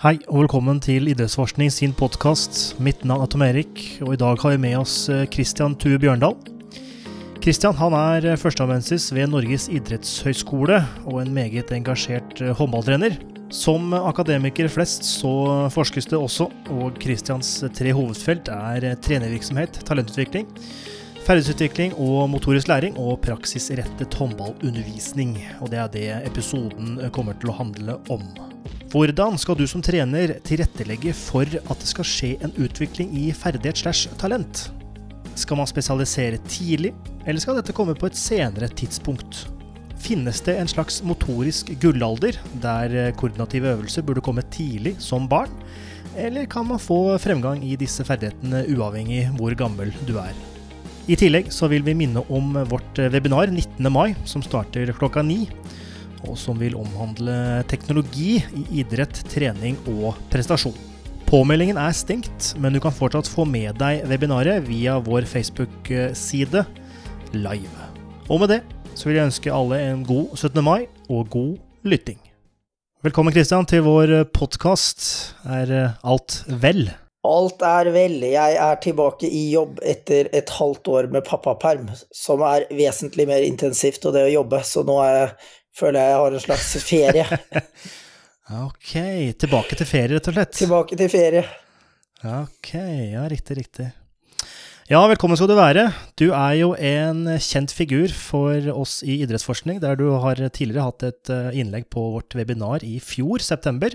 Hei og velkommen til Idrettsforskning sin podkast. Mitt navn er Tom Erik, og i dag har vi med oss eh, Christian Tue Bjørndal. Christian han er førsteamanuensis ved Norges idrettshøgskole og en meget engasjert eh, håndballtrener. Som akademiker flest så forskes det også, og Christians tre hovedfelt er eh, trenervirksomhet, talentutvikling, ferdighetsutvikling og motorisk læring, og praksisrettet håndballundervisning. Og det er det episoden kommer til å handle om. Hvordan skal du som trener tilrettelegge for at det skal skje en utvikling i ferdighet slash talent? Skal man spesialisere tidlig, eller skal dette komme på et senere tidspunkt? Finnes det en slags motorisk gullalder, der koordinative øvelser burde komme tidlig som barn? Eller kan man få fremgang i disse ferdighetene uavhengig hvor gammel du er? I tillegg så vil vi minne om vårt webinar 19. mai, som starter klokka ni og som vil omhandle teknologi i idrett, trening og prestasjon. Påmeldingen er stengt, men du kan fortsatt få med deg webinaret via vår Facebook-side live. Og med det så vil jeg ønske alle en god 17. mai og god lytting. Velkommen Christian, til vår podkast. Er alt vel? Alt er vel. Jeg er tilbake i jobb etter et halvt år med pappaperm, som er vesentlig mer intensivt og det å jobbe, så nå er jeg føler jeg har en slags ferie. ok. Tilbake til ferie, rett og slett? Tilbake til ferie. Ok, ja, riktig, riktig. Ja, velkommen skal du være. Du er jo en kjent figur for oss i idrettsforskning, der du har tidligere hatt et eh, innlegg på vårt webinar i fjor, september,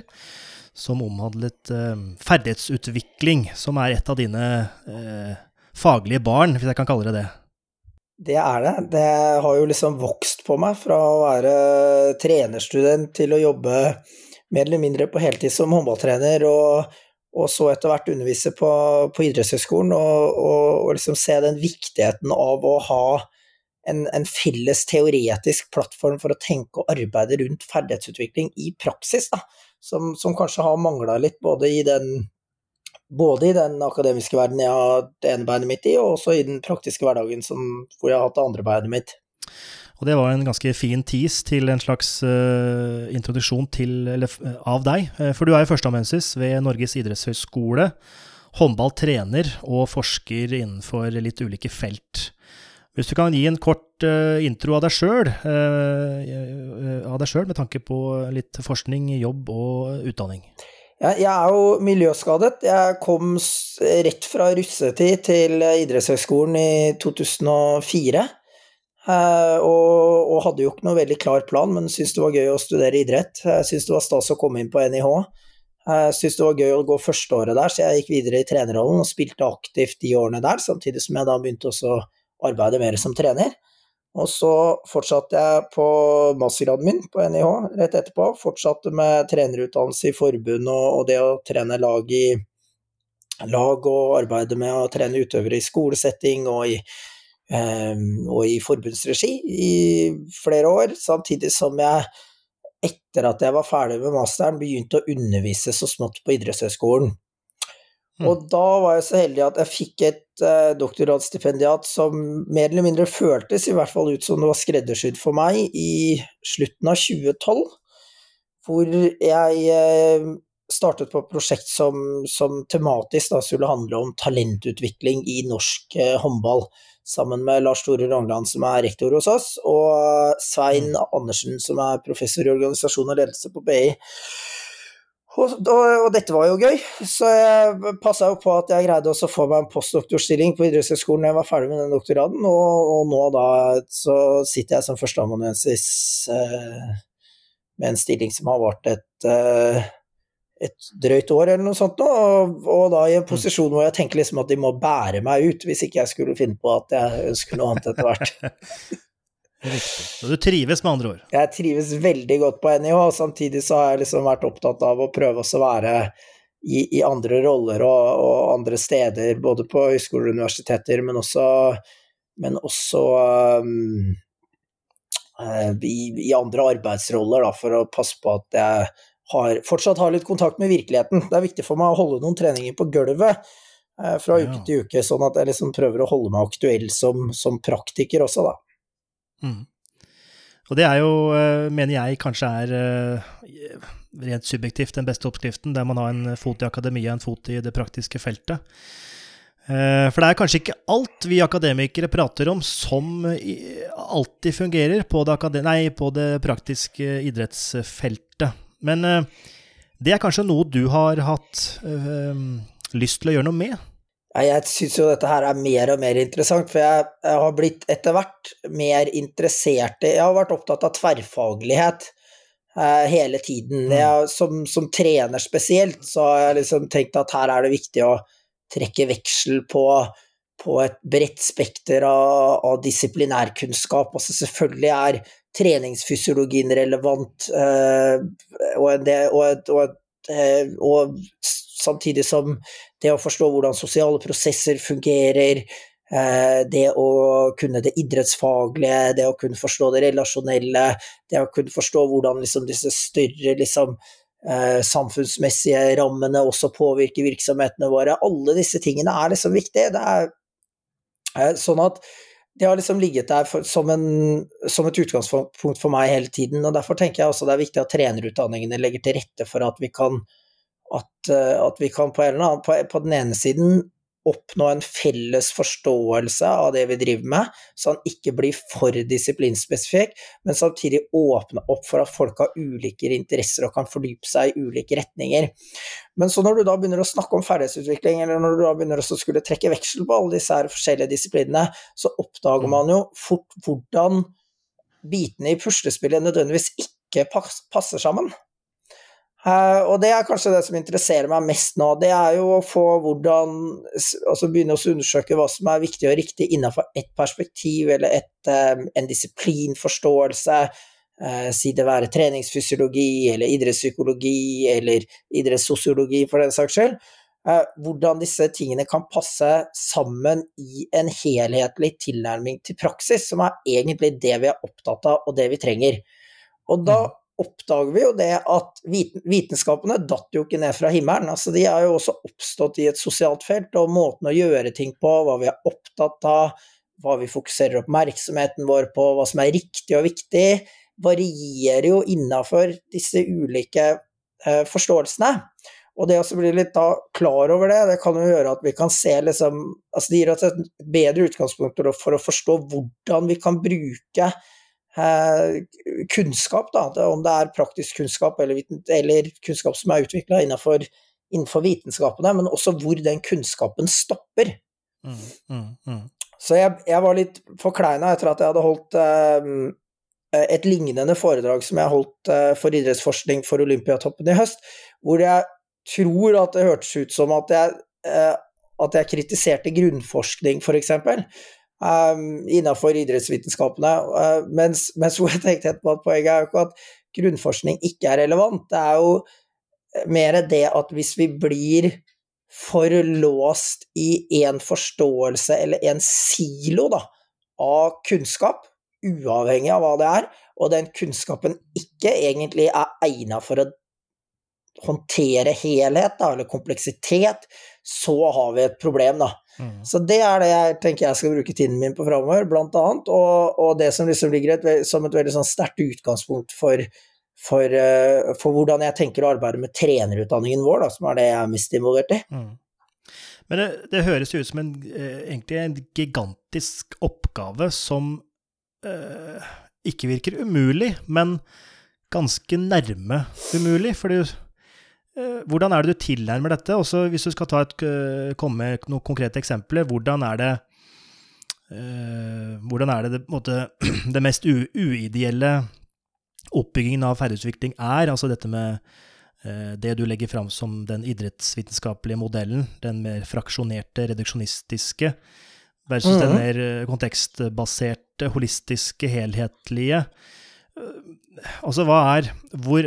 som omhandlet uh, ferdighetsutvikling, som er et av dine eh, faglige barn, hvis jeg kan kalle det det. Det er det. Det har jo liksom vokst på meg fra å være trenerstudent til å jobbe mer eller mindre på heltid som håndballtrener, og, og så etter hvert undervise på, på idrettshøyskolen, og, og, og, liksom se den viktigheten av å ha en, en, felles teoretisk plattform for å tenke og arbeide rundt ferdighetsutvikling i praksis, da, som, som kanskje har mangla litt både i den både i den akademiske verden jeg har det ene beinet mitt i, og også i den praktiske hverdagen som, hvor jeg har hatt det andre beinet mitt. Og det var en ganske fin tease til en slags uh, introduksjon til, eller, av deg. Eh, for du er jo førsteamanuensis ved Norges idrettshøgskole. Håndballtrener og forsker innenfor litt ulike felt. Hvis du kan gi en kort uh, intro av deg sjøl, uh, med tanke på litt forskning, jobb og utdanning. Jeg er jo miljøskadet. Jeg kom rett fra russetid til idrettshøgskolen i 2004. Eh, og, og, hadde jo ikke noe veldig klar plan, men syntes det var gøy å studere idrett. Jeg syntes det var stas å komme inn på NIH. Jeg syntes det var gøy å gå førsteåret der, så jeg gikk videre i trenerrollen og spilte aktivt de årene der, samtidig som jeg da begynte også å arbeide mer som trener. Og så fortsatte jeg på mastergraden min på NIH rett etterpå. Fortsatte med trenerutdannelse i forbund og, og, det å trene lag i lag og arbeide med å trene utøvere i skolesetting og i, eh, og i forbundsregi i flere år. Samtidig som jeg, etter at jeg var ferdig med masteren, begynte å undervise så smått på idrettshøyskolen. Mm. Og da var jeg så heldig at jeg fikk et uh, doktorgradsstipendiat som mer eller mindre føltes i hvert fall ut som det var skreddersydd for meg, i slutten av 2012. Hvor jeg uh, startet på et prosjekt som, som tematisk da, skulle handle om talentutvikling i norsk uh, håndball. Sammen med Lars Tore Rangland, som er rektor hos oss, og Svein mm. Andersen, som er professor i organisasjon og ledelse på BI. Og, og, og, dette var jo gøy, så jeg passa jo på at jeg greide å få meg en postdoktorstilling på idrettshøyskolen da jeg var ferdig med den doktoraden, og, og nå da så sitter jeg som førsteamanuensis eh, med en stilling som har vart et, eh, et drøyt år eller noe sånt nå, og, da i en posisjon hvor jeg tenker liksom at de må bære meg ut, hvis ikke jeg skulle finne på at jeg ønsker noe annet etter hvert. Riktig. Så du trives med andre ord? Jeg trives veldig godt på NIH, og samtidig så har jeg liksom vært opptatt av å prøve å være i, i, andre roller og, og, andre steder, både på høyskoler og universiteter, men også, men også um, i, i, andre arbeidsroller, da, for å passe på at jeg har, fortsatt har litt kontakt med virkeligheten. Det er viktig for meg å holde noen treninger på gulvet uh, fra uke til uke, sånn at jeg liksom prøver å holde meg aktuell som, som praktiker også, da. Mm. Og det er jo, eh, mener jeg, kanskje er eh, rent subjektivt den beste oppskriften, der man har en fot i akademia en fot i det praktiske feltet. Eh, for det er kanskje ikke alt vi akademikere prater om som alltid fungerer på det, nei, på det praktiske idrettsfeltet. Men det er kanskje noe du har hatt øh, lyst til å gjøre noe med? Jeg syns jo dette her er mer og mer interessant, for jeg, jeg har blitt etter hvert mer interessert i Jeg har vært opptatt av tverrfaglighet eh, hele tiden. Mm. Jeg, som, som, trener spesielt, så har jeg liksom tenkt at her er det viktig å trekke veksel på, på et bredt spekter av, av disiplinærkunnskap. Altså selvfølgelig er treningsfysiologien relevant, eh, og, det, og, og, øh, og, samtidig som det å forstå hvordan sosiale prosesser fungerer, øh, det å kunne det idrettsfaglige, det å kunne forstå det relasjonelle, det å kunne forstå hvordan liksom, disse større liksom, samfunnsmessige rammene også påvirker virksomhetene våre. Alle disse tingene er liksom viktige. Det er sånn at det har liksom ligget der for, som, en, som, et utgangspunkt for meg hele tiden. og Derfor tenker jeg også det er viktig at trenerutdanningene legger til rette for at vi kan, at, eh, at vi kan på, annen, på, på, den ene siden oppnå en felles forståelse av det vi driver med, så han ikke blir for disiplinspesifikk, men samtidig åpne opp for at folk har ulike interesser og kan fordype seg i ulike retninger. Men så når du da begynner å snakke om ferdighetsutvikling, eller når du da begynner å skulle trekke veksel på alle disse her forskjellige disiplinene, så oppdager man jo fort hvordan bitene i puslespillet nødvendigvis ikke passer sammen. Uh, og det er kanskje det som interesserer meg mest nå. Det er jo å få hvordan Altså begynne å undersøke hva som er viktig og riktig innenfor ett perspektiv, eller et, um, en disiplinforståelse. Uh, si det være treningsfysiologi eller idrettspsykologi eller idrettssosiologi, for den saks skyld. Hvordan disse tingene kan passe sammen i en helhetlig tilnærming til praksis, som er egentlig det vi er opptatt av, og det vi trenger. Og da mm oppdager vi jo det at vitenskapene datt jo ikke ned fra himmelen. altså De har jo også oppstått i et sosialt felt, og måten å gjøre ting på, hva vi er opptatt av, hva vi fokuserer oppmerksomheten vår på, hva som er riktig og viktig, varierer jo innafor disse ulike eh, forståelsene. Og det å bli litt da klar over det, det kan jo gjøre at vi kan se liksom altså Det gir oss et bedre utgangspunkt for å forstå hvordan vi kan bruke kunnskap, da, om det er praktisk kunnskap eller, eller kunnskap som er utvikla innenfor, innenfor, vitenskapene, men også hvor den kunnskapen stopper. Mm, mm, mm. Så jeg, jeg, var litt forkleina etter at jeg hadde holdt eh, et lignende foredrag som jeg holdt eh, for idrettsforskning for Olympiatoppen i høst, hvor jeg tror at det hørtes ut som at jeg, eh, at jeg kritiserte grunnforskning, f.eks um, innenfor idrettsvitenskapene. Uh, mens, mens jeg tenkte etterpå at poenget er jo ikke at grunnforskning ikke er relevant, det er jo mer det at hvis vi blir for låst i én forståelse eller en silo da, av kunnskap, uavhengig av hva det er, og den kunnskapen ikke egentlig er egna for å håndtere helhet da, eller kompleksitet, så har vi et problem, da. Mm. Så det er det jeg tenker jeg skal bruke tiden min på framover, blant annet. Og, og, det som liksom ligger et, som et veldig sånn sterkt utgangspunkt for, for, uh, for, hvordan jeg tenker å arbeide med trenerutdanningen vår, da, som er det jeg er mest involvert i. Mm. Men det, det, høres ut som en, eh, egentlig en gigantisk oppgave som eh, ikke virker umulig, men ganske nærme umulig. For Eh, hvordan er det du tilnærmer dette? Også hvis du skal et, eh, komme med noen konkrete eksempler, hvordan er det uh, hvordan er det det, måte, det mest uideelle oppbyggingen av ferdighetsutvikling er? Altså dette med uh, det du legger fram som den idrettsvitenskapelige modellen, den mer fraksjonerte, reduksjonistiske, versus mm -hmm. den mer kontekstbaserte, holistiske, helhetlige. Altså, hva er Hvor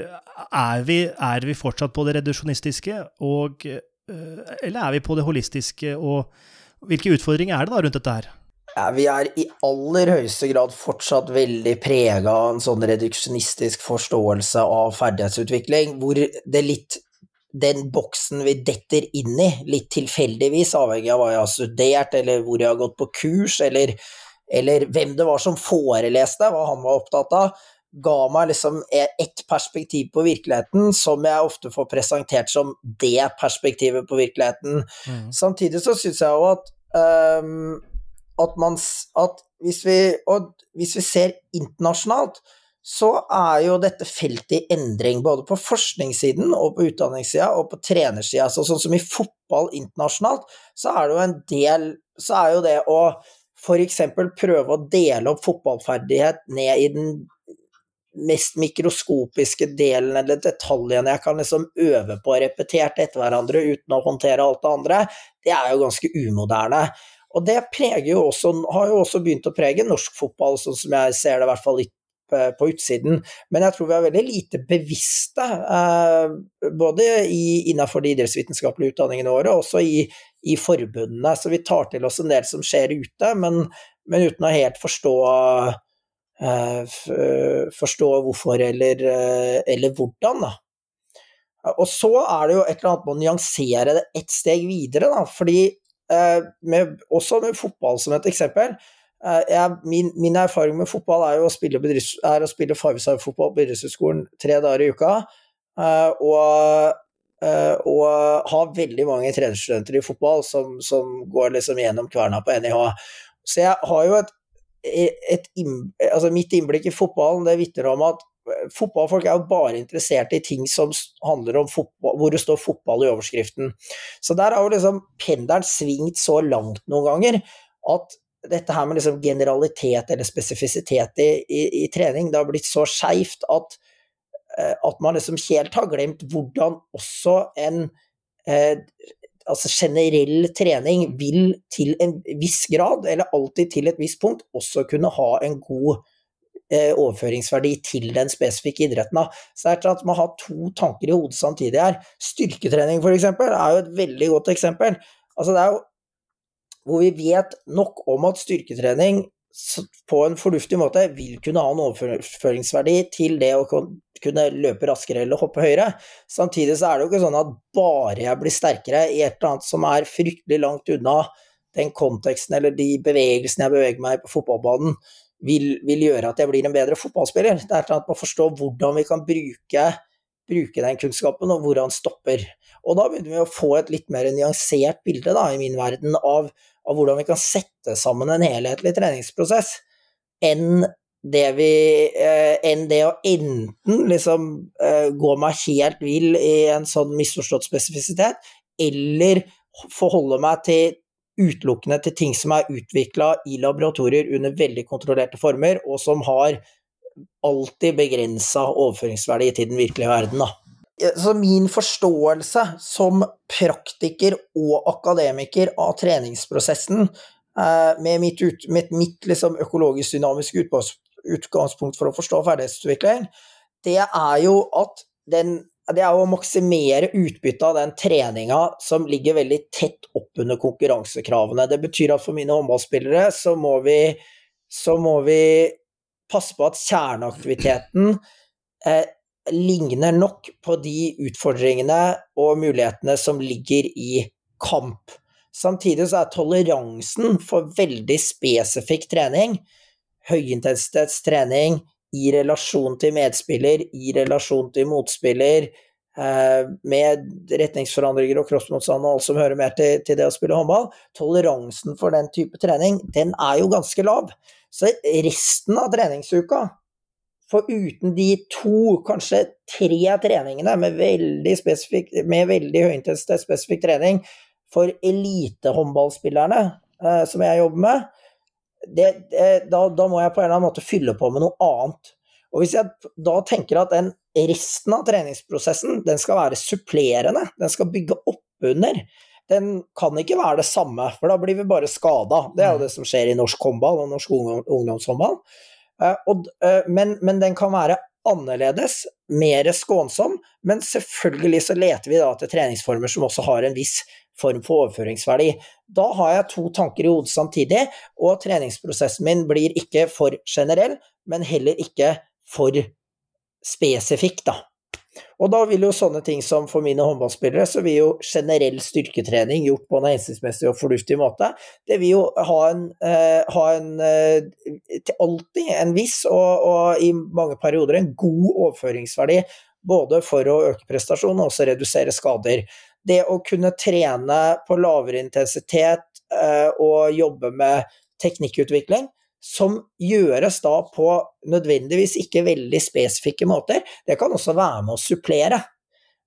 er vi? Er vi fortsatt på det reduksjonistiske, og eh, Eller er vi på det holistiske, og hvilke utfordringer er det da rundt dette her? Ja, vi er i aller høyeste grad fortsatt veldig prega av en sånn reduksjonistisk forståelse av ferdighetsutvikling, hvor det litt den boksen vi detter inn i, litt tilfeldigvis, avhengig av hva jeg har studert, eller hvor jeg har gått på kurs, eller, eller hvem det var som foreleste, hva han var opptatt av, ga meg liksom ett perspektiv på virkeligheten som jeg ofte får presentert som det perspektivet på virkeligheten. Mm. Samtidig så syns jeg jo at um, at, man, at hvis, vi, hvis vi ser internasjonalt, så er jo dette feltet i endring, både på forskningssiden og på utdanningssida og på trenersida. Så sånn som i fotball internasjonalt, så er det jo en del Så er jo det å f.eks. prøve å dele opp fotballferdighet ned i den mest mikroskopiske delen eller detaljene jeg kan liksom øve på repetert etter hverandre uten å håndtere alt det andre, det er jo ganske umoderne. Og det jo også, har jo også begynt å prege norsk fotball, sånn som jeg ser det i hvert fall litt på utsiden. Men jeg tror vi er veldig lite bevisste, eh, både i, innenfor de idrettsvitenskapelige utdanningene våre, og også i, i, forbundene. Så vi tar til oss en del som skjer ute, men, men uten å helt forstå eh, forstå hvorfor eller, eh, eller hvordan, da. Og så er det jo et eller annet med å nyansere det ett steg videre, da. Fordi Eh, med, også med fotball som et eksempel. Eh, jeg, min, min, erfaring med fotball er jo å spille, bedrifts, er å spille fotball på bedriftshøyskolen tre dager i uka. Eh, og, og ha veldig mange trenerstudenter i fotball som, som går liksom gjennom kverna på NIH. Så jeg har jo et, et altså Mitt innblikk i fotballen det vitner om at fotballfolk er jo bare interessert i ting som handler om fotball, hvor det står fotball i overskriften. Så der har jo liksom pendelen svingt så langt noen ganger at dette her med liksom generalitet eller spesifisitet i, i, i trening, det har blitt så skeivt at, eh, at man liksom helt har glemt hvordan også en eh, altså generell trening vil til en viss grad, eller alltid til et visst punkt, også kunne ha en god Eh, overføringsverdi til den spesifikke idretten. Da. Så det er at man har to tanker i hodet samtidig her. Styrketrening f.eks. er jo et veldig godt eksempel. Altså det er jo hvor vi vet nok om at styrketrening på en fornuftig måte vil kunne ha en overføringsverdi til det å kunne løpe raskere eller hoppe høyere. Samtidig så er det jo ikke sånn at bare jeg blir sterkere i et eller annet som er fryktelig langt unna den konteksten eller de bevegelsene jeg beveger meg på fotballbanen, vil, vil, gjøre at jeg blir en bedre fotballspiller. Det er et eller annet med å forstå hvordan vi kan bruke, bruke, den kunnskapen, og hvor han stopper. Og da begynner vi å få et litt mer nyansert bilde da, i min verden av, av, hvordan vi kan sette sammen en helhetlig treningsprosess, enn det, vi, eh, enn det å enten liksom eh, gå meg helt vill i en sånn misforstått spesifisitet, eller forholde meg til utelukkende til ting som er utvikla i laboratorier under veldig kontrollerte former, og som har alltid begrensa overføringsverdi til den virkelige verden. Da. Så min forståelse som praktiker og akademiker av treningsprosessen, eh, med mitt, ut, med mitt liksom økologisk dynamiske utgangspunkt for å forstå ferdighetsutvikling, det er jo at den det er å maksimere utbyttet av den treninga som ligger veldig tett oppunder konkurransekravene. Det betyr at for mine håndballspillere så må vi, så må vi passe på at kjerneaktiviteten eh, ligner nok på de utfordringene og mulighetene som ligger i kamp. Samtidig så er toleransen for veldig spesifikk trening, høyintensitetstrening, i relasjon til medspiller, i relasjon til motspiller, med retningsforandringer og kroppsmotstand og alt som hører mer til, til, det å spille håndball, toleransen for den type trening, den er jo ganske lav. Så resten av treningsuka, for uten de to, kanskje tre treningene med veldig, med veldig høyintensitet spesifikk trening for elitehåndballspillerne eh, som jeg jobber med, det, det, da, da, må jeg på en eller annen måte fylle på med noe annet. Og hvis jeg da tenker at den resten av treningsprosessen, den skal være supplerende, den skal bygge opp under, den kan ikke være det samme, for da blir vi bare skada. Det er jo mm. det som skjer i norsk håndball og norsk ungdomshåndball. Eh, eh, men, men den kan være annerledes, mer skånsom, men selvfølgelig så leter vi da etter treningsformer som også har en viss form for overføringsverdi. Da har jeg to tanker i hodet samtidig, og treningsprosessen min blir ikke for generell, men heller ikke for spesifikk, da. Og da vil jo sånne ting som for mine håndballspillere, så vil jo generell styrketrening gjort på en hensiktsmessig og fornuftig måte, det vil jo ha en, eh, ha en eh, alltid en viss, og, og, i mange perioder en god overføringsverdi, både for å øke prestasjonen og også redusere skader. Det å kunne trene på lavere intensitet eh, og jobbe med teknikkutvikling, som gjøres da på nødvendigvis ikke veldig spesifikke måter. Det kan også være med å supplere.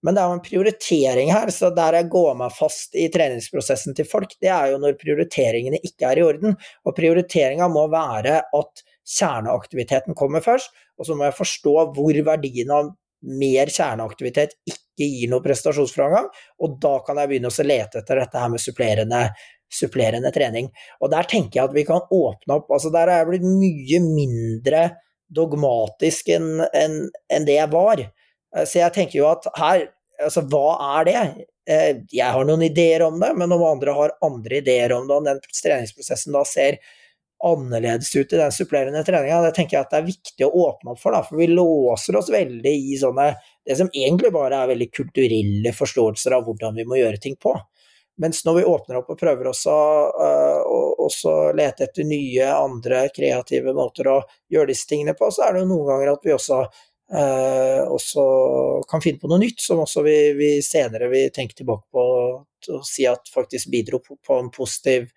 Men det er jo en prioritering her, så der jeg går meg fast i treningsprosessen til folk, det er jo når prioriteringene ikke er i orden. Og prioriteringa må være at kjerneaktiviteten kommer først, og så må jeg forstå hvor verdien av mer kjerneaktivitet ikke gir noe prestasjonsframgang, og da kan jeg begynne å lete etter dette her med supplerende supplerende trening. Og der tenker jeg at vi kan åpne opp altså Der er jeg blitt mye mindre dogmatisk enn en, en det jeg var. Eh, så jeg tenker jo at her Altså, hva er det? Eh, jeg har noen ideer om det, men om andre har andre ideer om det, og den treningsprosessen da ser annerledes ut i den supplerende treninga, det tenker jeg at det er viktig å åpne opp for, da, for vi låser oss veldig i sånne det som egentlig bare er veldig kulturelle forståelser av hvordan vi må gjøre ting på. Mens når vi åpner opp og prøver også å uh, lete etter nye, andre kreative måter å gjøre disse tingene på, så er det jo noen ganger at vi også, uh, også kan finne på noe nytt som også vi, vi senere vil tenke tilbake på og si at faktisk bidro på, på en positiv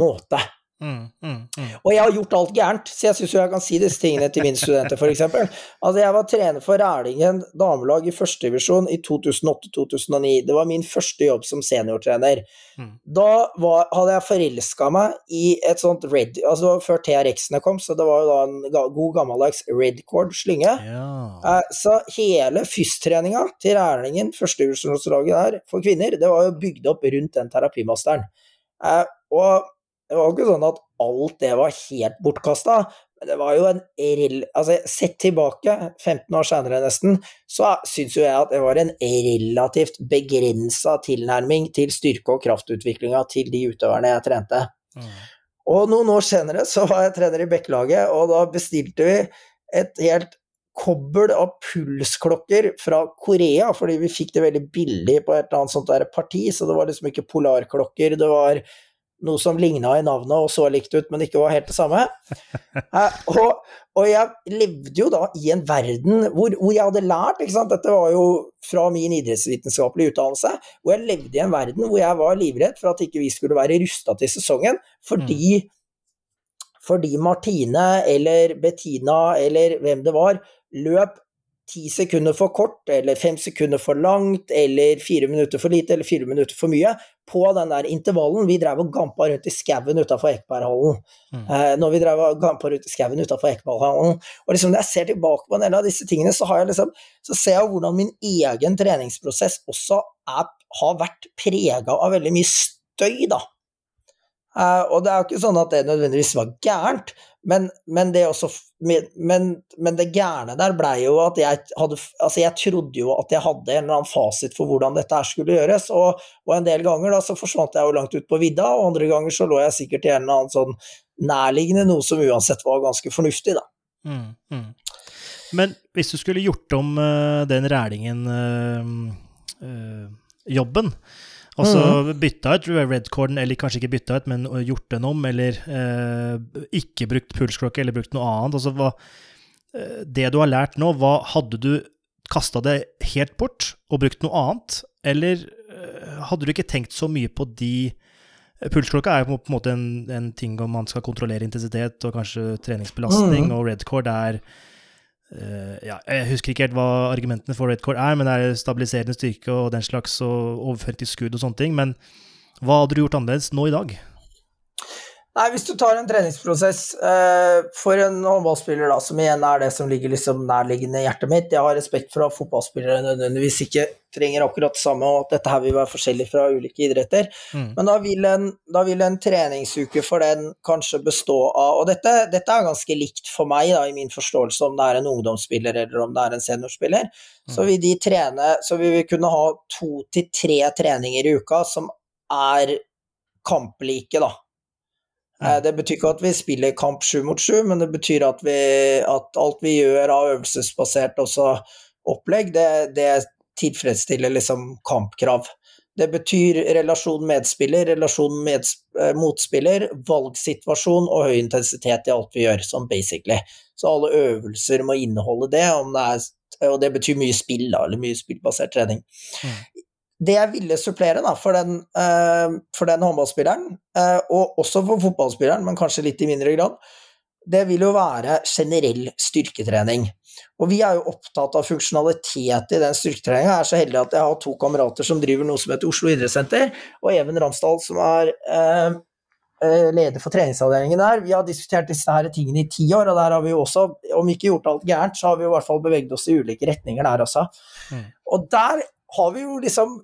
måte. Mm, mm, mm. Og jeg har gjort alt gærent, så jeg syns jeg kan si disse tingene til mine studenter, f.eks. Altså, jeg var trener for Rælingen damelag i førstedivisjon i 2008-2009. Det var min første jobb som seniortrener. Mm. Da var, hadde jeg forelska meg i et sånt red Altså, det var før TRX-ene kom, så det var jo da en god gammeldags redcord-slynge. Ja. Eh, så hele FYS-treninga til Rælingen, førstedivisjonslaget der for kvinner, det var jo bygd opp rundt den terapimasteren. Eh, og det var ikke sånn at alt det var helt bortkasta, men det var jo en rel... Altså, sett tilbake, 15 år senere nesten, så syns jo jeg at det var en relativt begrensa tilnærming til styrke- og kraftutviklinga til de utøverne jeg trente. Mm. Og noen år senere så var jeg trener i Bekkelaget, og da bestilte vi et helt kobbel av pulsklokker fra Korea, fordi vi fikk det veldig billig på et eller annet sånt der parti, så det var liksom ikke polarklokker, det var noe som ligna i navnet og så likt ut, men ikke var helt det samme. Eh, og, og, jeg levde jo da i en verden hvor, hvor jeg hadde lært ikke sant? Dette var jo fra min idrettsvitenskapelige utdannelse, hvor jeg levde i en verden hvor jeg var livredd for at ikke vi skulle være rusta til sesongen, fordi, mm. fordi Martine eller Bettina eller hvem det var, løp ti sekunder for kort, eller fem sekunder for langt, eller fire minutter for lite, eller fire minutter for mye, på den der intervallen. Vi drev og gampa rundt i skauen utafor Ekeberghallen. Mm. Eh, når vi drev og gampa rundt i skauen utafor Ekeberghallen. Og liksom når jeg ser tilbake på en del av disse tingene, så, har jeg liksom, så ser jeg hvordan min egen treningsprosess også er, har vært prega av veldig mye støy, da. Uh, og det er jo ikke sånn at det nødvendigvis var gærent, men, men, det, også, men, men det gærne der blei jo at jeg hadde Altså, jeg trodde jo at jeg hadde en eller annen fasit for hvordan dette her skulle gjøres, og, og en del ganger da så forsvant jeg jo langt ut på vidda, og andre ganger så lå jeg sikkert i en eller annen sånn nærliggende, noe som uansett var ganske fornuftig, da. Mm, mm. Men hvis du skulle gjort om uh, den rælingen-jobben uh, uh, Altså mm. bytta ut redcorden, eller kanskje ikke bytta ut, men gjort den om, eller eh, ikke brukt pulsklokke, eller brukt noe annet. Altså, hva, eh, det du har lært nå, hva hadde du kasta det helt bort og brukt noe annet, eller eh, hadde du ikke tenkt så mye på de Pulsklokka er jo på en måte en, en ting om man skal kontrollere intensitet og kanskje treningsbelastning, mm. og redcord er ja, jeg husker ikke helt hva argumentene for Red Core er, men det er stabiliserende styrke og den slags, og overføring til skudd og sånne ting. Men hva hadde du gjort annerledes nå i dag? Nei, Hvis du tar en treningsprosess eh, for en håndballspiller, da, som igjen er det som ligger liksom nærliggende hjertet mitt Jeg har respekt for at fotballspillere nødvendigvis ikke trenger akkurat det samme, og at dette her vil være forskjellig fra ulike idretter. Mm. Men da vil, en, da vil, en, treningsuke for den kanskje bestå av Og dette, dette, er ganske likt for meg, da, i min forståelse, om det er en ungdomsspiller eller om det er en seniorspiller. Mm. Så vil de trene Så vil vi kunne ha to til tre treninger i uka som er kamplike, da. Eh, det betyr ikke at vi spiller kamp sju mot sju, men det betyr at, vi, at, alt vi gjør av øvelsesbasert opplegg, det, det tilfredsstiller liksom kampkrav. Det betyr relasjon medspiller, relasjon med, eh, motspiller, valgsituasjon og høy intensitet i alt vi gjør, sånn basically. Så alle øvelser må inneholde det, det er, og det betyr mye spill, da, eller mye spillbasert trening. Mm. Det jeg ville supplere da, for, den, uh, for den håndballspilleren, uh, og også for fotballspilleren, men kanskje litt i mindre grad, det vil jo være generell styrketrening. Og vi er jo opptatt av funksjonalitet i den styrketreninga. Jeg er så heldig at jeg har to kamerater som driver noe som heter Oslo idrettssenter, og Even Ramsdal som er eh, leder for treningsavdelingen der. Vi har diskutert disse her tingene i ti år, og der har vi jo også, om ikke gjort alt gærent, så har vi jo i hvert fall beveget oss i ulike retninger der også. Mm. Og der har vi jo liksom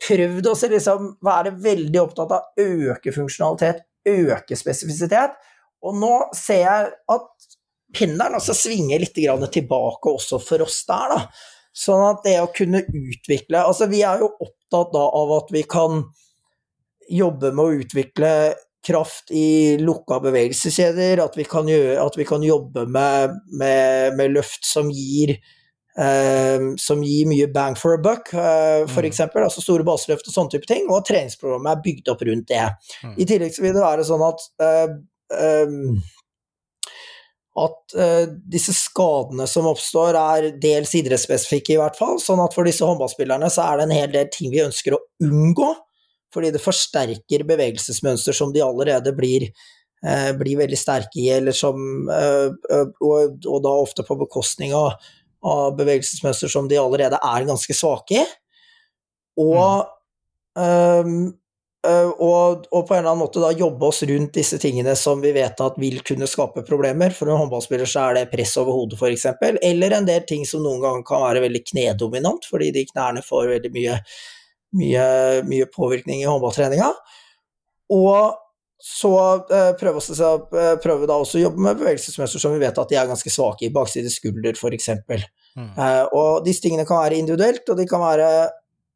prøvd å liksom være veldig opptatt av å øke funksjonalitet, øke spesifisitet. Og nå ser jeg at pendelen altså svinger litt tilbake også for oss der, da. Sånn at det å kunne utvikle Altså, vi er jo opptatt da av at vi kan jobbe med å utvikle kraft i lukka bevegelseskjeder, at vi kan, gjøre, at vi kan jobbe med, med, med, løft som gir eh, som gir mye bang for a buck, uh, f.eks. Mm. Altså store baseløft og sånne type ting, og treningsprogrammet er bygd opp rundt det. Mm. I tillegg så vil det være sånn at uh, um, at uh, disse skadene som oppstår, er dels idrettsspesifikke, i hvert fall. Sånn at for disse håndballspillerne så er det en hel del ting vi ønsker å unngå. Fordi det forsterker bevegelsesmønster som de allerede blir, blir veldig sterke i, eller som og, og, da ofte på bekostning av, av, bevegelsesmønster som de allerede er ganske svake i. Og mm. um, og, og, på en eller annen måte da jobbe oss rundt disse tingene som vi vet at vil kunne skape problemer. For en håndballspiller så er det press over hodet, f.eks., eller en del ting som noen ganger kan være veldig knedominant, fordi de knærne får veldig mye, mye, mye påvirkning i håndballtreninga. Og så uh, prøve, oss, uh, prøve, da også å jobbe med bevegelsesmønster som vi vet at de er ganske svake i, bakside skulder f.eks. Mm. Uh, og disse tingene kan være individuelt, og de kan være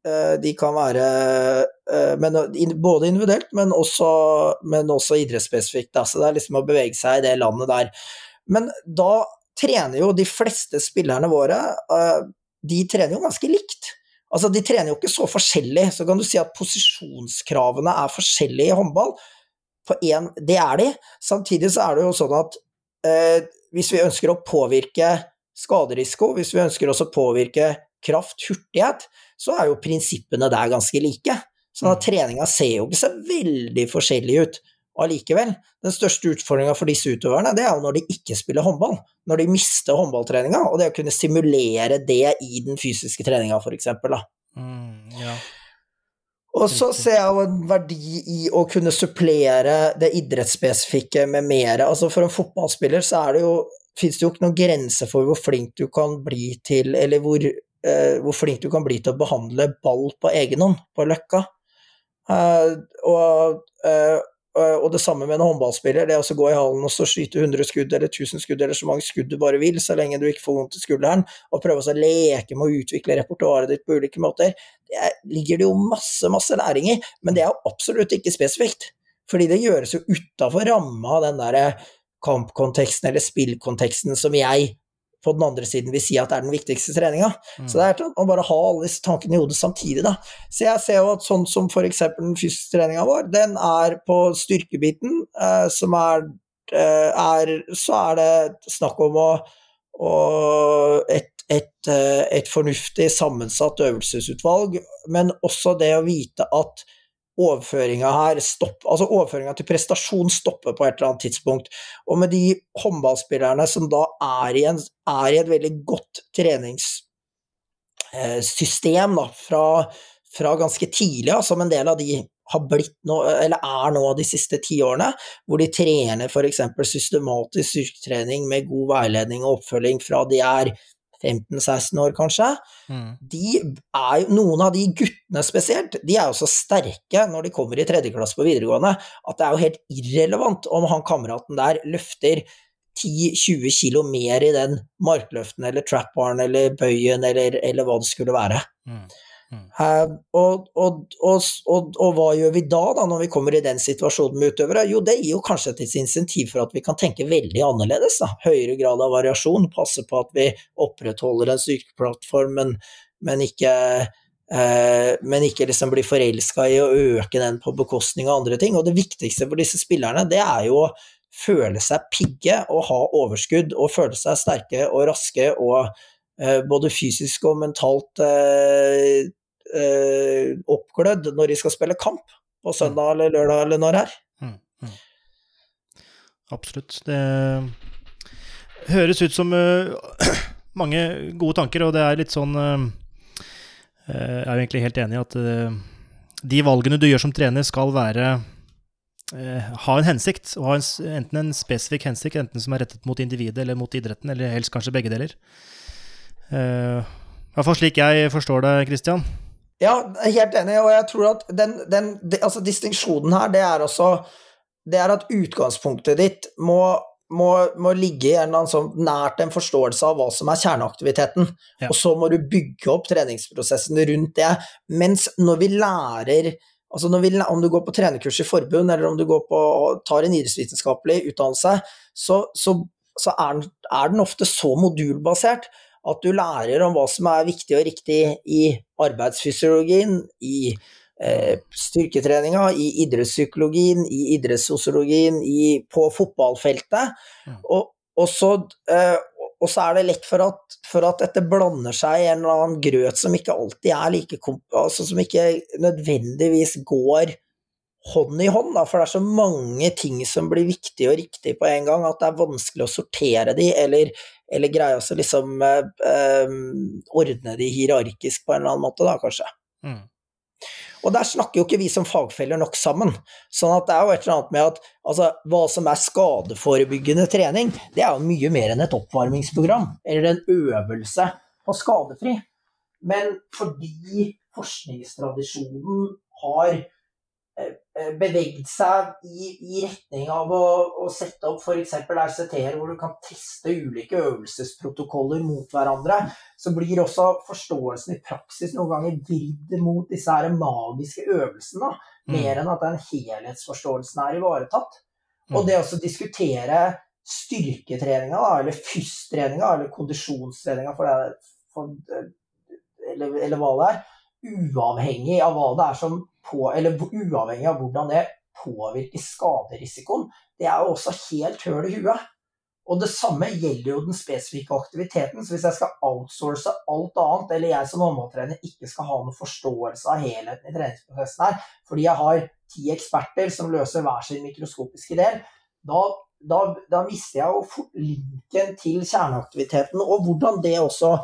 Eh, de kan være eh, men, både individuelt, men også, men også idrettsspesifikt. Så det er liksom å bevege seg i det landet der. Men da trener jo de fleste spillerne våre eh, De trener jo ganske likt. Altså, de trener jo ikke så forskjellig. Så kan du si at posisjonskravene er forskjellige i håndball. En, det er de. Samtidig så er det jo sånn at eh, hvis vi ønsker å påvirke skaderisiko, hvis vi ønsker også å påvirke kraft, hurtighet, så er jo prinsippene der ganske like. Sånn at mm. treninga ser jo ikke så veldig forskjellig ut allikevel. Den største utfordringa for disse utøverne, det er jo når de ikke spiller håndball. Når de mister håndballtreninga, og det å kunne simulere det i den fysiske treninga, f.eks. Mm, ja. Og så ser jeg jo en verdi i å kunne supplere det idrettsspesifikke med mer. Altså for en fotballspiller så er det jo fins det jo ikke noen grense for hvor flink du kan bli til, eller hvor eh, hvor flink du kan bli til å behandle ball på egen hånd, på løkka. Eh, og, eh, og, det samme med en håndballspiller. Det å gå i hallen og skyte 100 skudd eller 1000 skudd eller så mange skudd du bare vil, så lenge du ikke får vondt i skulderen, og prøve å leke med å utvikle repertoaret ditt på ulike måter, det ligger det jo masse, masse læring i, men det er jo absolutt ikke spesifikt. Fordi det gjøres jo utafor ramma av den derre kampkonteksten eller spillkonteksten som jeg på den andre siden vil si at det er den viktigste treninga. Mm. Så det er å bare ha alle disse tankene i hodet samtidig, da. Så jeg ser jo at sånn som f.eks. den fysiske treninga vår, den er på styrkebiten, eh, som er, eh, er, Så er det snakk om å, å et, et, eh, et fornuftig sammensatt øvelsesutvalg, men også det å vite at overføringa her stopp, altså overføringa til prestasjon stopper på et eller annet tidspunkt. Og med de håndballspillerne som da er i, en, er i et veldig godt treningssystem da, fra, fra, ganske tidlig som en del av de har blitt nå, eller er nå de siste ti årene, hvor de trener f.eks. systematisk styrketrening med god veiledning og oppfølging fra de er 15-16 år, kanskje. Mm. De er, noen av de guttene spesielt, de er jo så sterke når de kommer i tredje klasse på videregående, at det er jo helt irrelevant om han kameraten der løfter 10-20 kilo mer i den markløften eller trap-baren eller bøyen eller, eller, hva det skulle være. Mm. Mm. Uh, og, og, og, og, hva gjør vi da, da, når vi kommer i den situasjonen med utøvere? Jo, det gir jo kanskje et insentiv for at vi kan tenke veldig annerledes. Da. Høyere grad av variasjon, passe på at vi opprettholder en styrkeplattform, men, men ikke uh, men ikke liksom bli forelska i å øke den på bekostning av andre ting. Og det viktigste for disse spillerne, det er jo å føle seg pigge og ha overskudd, og føle seg sterke og raske og Eh, både fysisk og mentalt eh, eh, oppglødd når de skal spille kamp på søndag eller lørdag eller når det er. Mm, mm. Absolutt. Det høres ut som uh, mange gode tanker, og det er litt sånn uh, Jeg er jo egentlig helt enig i at uh, de valgene du gjør som trener, skal være ha en hensikt, og ha en, enten en spesifikk hensikt, enten som er rettet mot individet eller mot idretten, eller helst kanskje begge deler. Uh, I hvert fall slik jeg forstår det, Christian. Ja, helt enig, og jeg tror at den, den altså distinksjonen her, det er også Det er at utgangspunktet ditt må, må, må ligge i en sånn nært en forståelse av hva som er kjerneaktiviteten, ja. og så må du bygge opp treningsprosessen rundt det. Mens når vi lærer Altså vi, om du går på trenerkurs i forbund, eller om du går på, tar en idrettsvitenskapelig utdannelse, så, så, så er, den, er, den, ofte så modulbasert at du lærer om hva som er viktig og riktig i arbeidsfysiologien, i eh, styrketreninga, i idrettspsykologien, i idrettssosiologien, på fotballfeltet. Mm. Og, og, så, eh, og, så, er det lett for at, for at, dette blander seg i en eller annen grøt som ikke alltid er like altså Som ikke nødvendigvis går hånd i hånd, da, for det er så mange ting som blir viktig og riktig på en gang, at det er vanskelig å sortere de, eller, eller greie å liksom eh, ordne de hierarkisk på en eller annen måte, da, kanskje. Mm. Og der snakker jo ikke vi som fagfeller nok sammen. Sånn at det er jo et eller annet med at altså, hva som er skadeforebyggende trening, det er jo mye mer enn et oppvarmingsprogram, eller en øvelse på skadefri. Men fordi forskningstradisjonen har Eh, eh, beveget seg i, i retning av å, å sette opp f.eks. RCT-er hvor du kan teste ulike øvelsesprotokoller mot hverandre, så blir også forståelsen i praksis noen ganger vridd mot disse her magiske øvelsene, mm. mer enn at den helhetsforståelsen er ivaretatt. Mm. Og det å diskutere styrketreninga, eller FYS-treninga, eller kondisjonstreninga, for det, for, eller, eller hva det er, uavhengig av hva det er som på, eller uavhengig av hvordan det påvirker skaderisikoen, det er jo også helt høl i huet. Og det samme gjelder jo den spesifikke aktiviteten. Så hvis jeg skal outsource alt annet, eller jeg som håndballtrener ikke skal ha noen forståelse av helheten i treningsprosessen her, fordi jeg har ti eksperter som løser hver sin mikroskopiske del, da, da, da mister jeg jo linken til kjerneaktiviteten, og hvordan det også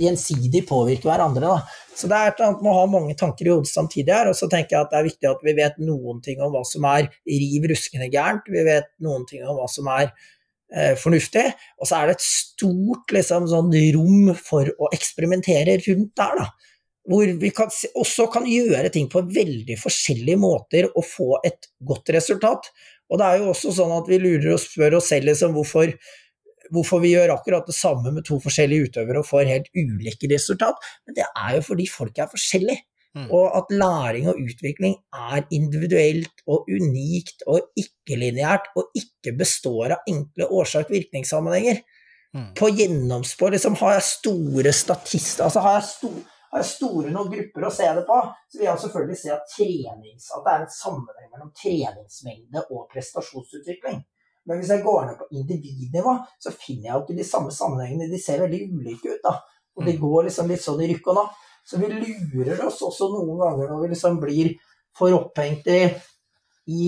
gjensidig påvirke hverandre. Da. Så det er et annet med å ha mange tanker i hodet samtidig her. Og så tenker jeg at det er viktig at vi vet noen ting om hva som er riv ruskende gærent. Vi vet noen ting om hva som er eh, fornuftig. Og så er det et stort liksom, sånn rom for å eksperimentere rundt der. da. Hvor vi kan, også kan gjøre ting på veldig forskjellige måter og få et godt resultat. Og det er jo også sånn at vi lurer og spør oss selv liksom, hvorfor hvorfor vi gjør akkurat det samme med to forskjellige utøvere og får helt ulike resultat, men det er jo fordi folk er forskjellige. Mm. Og at læring og utvikling er individuelt og unikt og ikke-lineært og ikke består av enkle årsak-virkningssammenhenger. Mm. På gjennomspor liksom, har jeg store statister altså har jeg, sto, har jeg store noen grupper å se det på, så vil jeg selvfølgelig se at, trenings, at det er en sammenheng mellom treningsmengde og prestasjonsutvikling. Men hvis jeg går ned på individnivå, så finner jeg jo ikke de samme sammenhengene. De ser veldig ulike ut, da. Og de mm. går liksom litt sånn i rykk og napp. Så vi lurer oss også noen ganger når vi liksom blir for opphengt i, i,